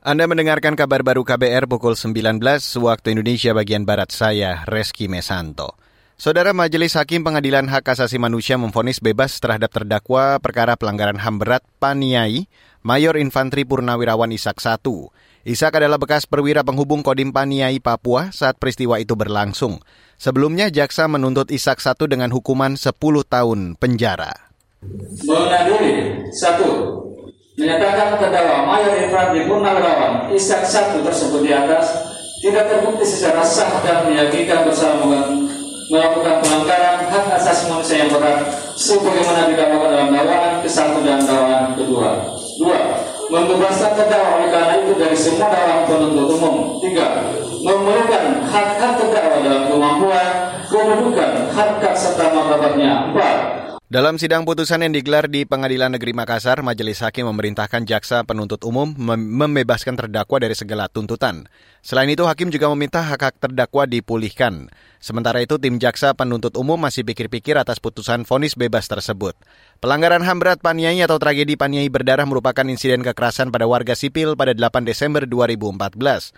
Anda mendengarkan kabar baru KBR pukul 19 waktu Indonesia bagian Barat saya, Reski Mesanto. Saudara Majelis Hakim Pengadilan Hak Asasi Manusia memfonis bebas terhadap terdakwa perkara pelanggaran HAM berat Paniai, Mayor Infantri Purnawirawan Isak I. Isak adalah bekas perwira penghubung Kodim Paniai, Papua saat peristiwa itu berlangsung. Sebelumnya jaksa menuntut Isak I dengan hukuman 10 tahun penjara. Mengadili, satu, menyatakan terdakwa Mayor Infantri Purnawirawan Isak satu tersebut di atas tidak terbukti secara sah dan meyakinkan bersama melakukan pelanggaran hak asasi manusia yang berat sebagaimana didakwakan dalam dakwaan ke satu dan dakwaan kedua. Dua, membebaskan terdakwa oleh karena itu dari semua dakwaan penuntut umum. Tiga, memerlukan hak-hak terdakwa dalam kemampuan, kedudukan, harkat serta martabatnya. Empat, dalam sidang putusan yang digelar di Pengadilan Negeri Makassar, Majelis Hakim memerintahkan jaksa penuntut umum mem membebaskan terdakwa dari segala tuntutan. Selain itu, Hakim juga meminta hak-hak terdakwa dipulihkan. Sementara itu, tim jaksa penuntut umum masih pikir-pikir atas putusan vonis bebas tersebut. Pelanggaran HAM berat Paniai atau tragedi Paniai berdarah merupakan insiden kekerasan pada warga sipil pada 8 Desember 2014.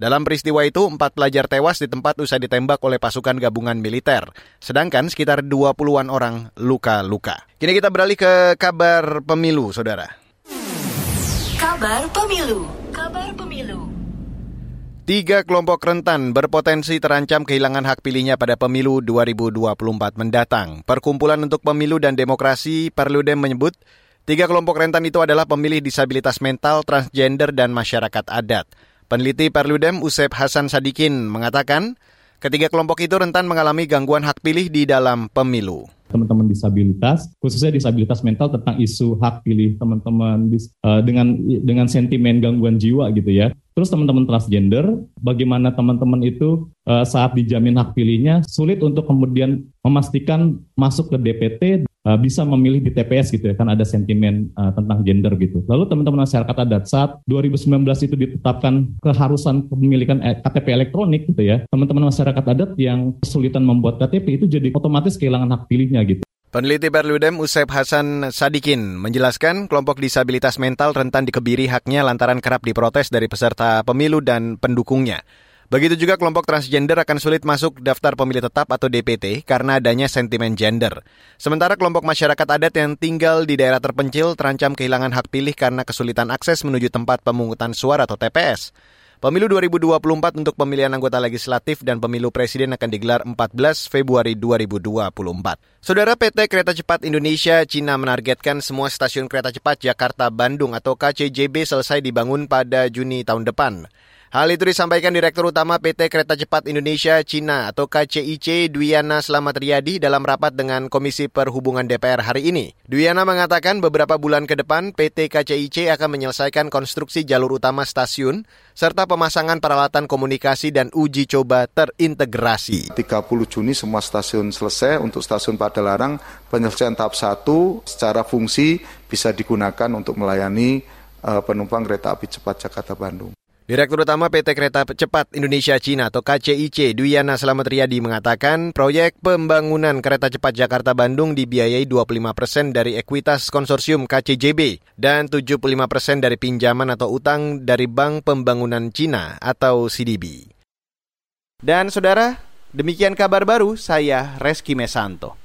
Dalam peristiwa itu, empat pelajar tewas di tempat usai ditembak oleh pasukan gabungan militer. Sedangkan sekitar 20-an orang luka-luka. Kini kita beralih ke kabar pemilu, saudara. Kabar pemilu. Kabar pemilu. Tiga kelompok rentan berpotensi terancam kehilangan hak pilihnya pada pemilu 2024 mendatang. Perkumpulan untuk Pemilu dan Demokrasi Perludem menyebut tiga kelompok rentan itu adalah pemilih disabilitas mental, transgender, dan masyarakat adat. Peneliti Perludem Usep Hasan Sadikin mengatakan, ketiga kelompok itu rentan mengalami gangguan hak pilih di dalam pemilu teman-teman disabilitas, khususnya disabilitas mental tentang isu hak pilih teman-teman uh, dengan dengan sentimen gangguan jiwa gitu ya. Terus teman-teman transgender, bagaimana teman-teman itu uh, saat dijamin hak pilihnya sulit untuk kemudian memastikan masuk ke DPT uh, bisa memilih di TPS gitu ya, kan ada sentimen uh, tentang gender gitu. Lalu teman-teman masyarakat adat saat 2019 itu ditetapkan keharusan kepemilikan KTP elektronik gitu ya, teman-teman masyarakat adat yang kesulitan membuat KTP itu jadi otomatis kehilangan hak pilihnya gitu. Peneliti Perludem Usep Hasan Sadikin menjelaskan kelompok disabilitas mental rentan dikebiri haknya lantaran kerap diprotes dari peserta pemilu dan pendukungnya. Begitu juga kelompok transgender akan sulit masuk daftar pemilih tetap atau DPT karena adanya sentimen gender. Sementara kelompok masyarakat adat yang tinggal di daerah terpencil terancam kehilangan hak pilih karena kesulitan akses menuju tempat pemungutan suara atau TPS. Pemilu 2024 untuk pemilihan anggota legislatif dan pemilu presiden akan digelar 14 Februari 2024. Saudara PT Kereta Cepat Indonesia Cina menargetkan semua stasiun kereta cepat Jakarta-Bandung atau KCJB selesai dibangun pada Juni tahun depan. Hal itu disampaikan Direktur Utama PT Kereta Cepat Indonesia Cina atau KCIC Dwiana Slamet Riyadi dalam rapat dengan Komisi Perhubungan DPR hari ini. Dwiana mengatakan beberapa bulan ke depan PT KCIC akan menyelesaikan konstruksi jalur utama stasiun serta pemasangan peralatan komunikasi dan uji coba terintegrasi. 30 Juni semua stasiun selesai untuk stasiun Padalarang penyelesaian tahap 1 secara fungsi bisa digunakan untuk melayani uh, penumpang kereta api cepat Jakarta Bandung. Direktur Utama PT Kereta Cepat Indonesia Cina atau KCIC Dwiana Selamat Riyadi mengatakan proyek pembangunan kereta cepat Jakarta Bandung dibiayai 25 persen dari ekuitas konsorsium KCJB dan 75 persen dari pinjaman atau utang dari Bank Pembangunan Cina atau CDB. Dan saudara, demikian kabar baru saya Reski Mesanto.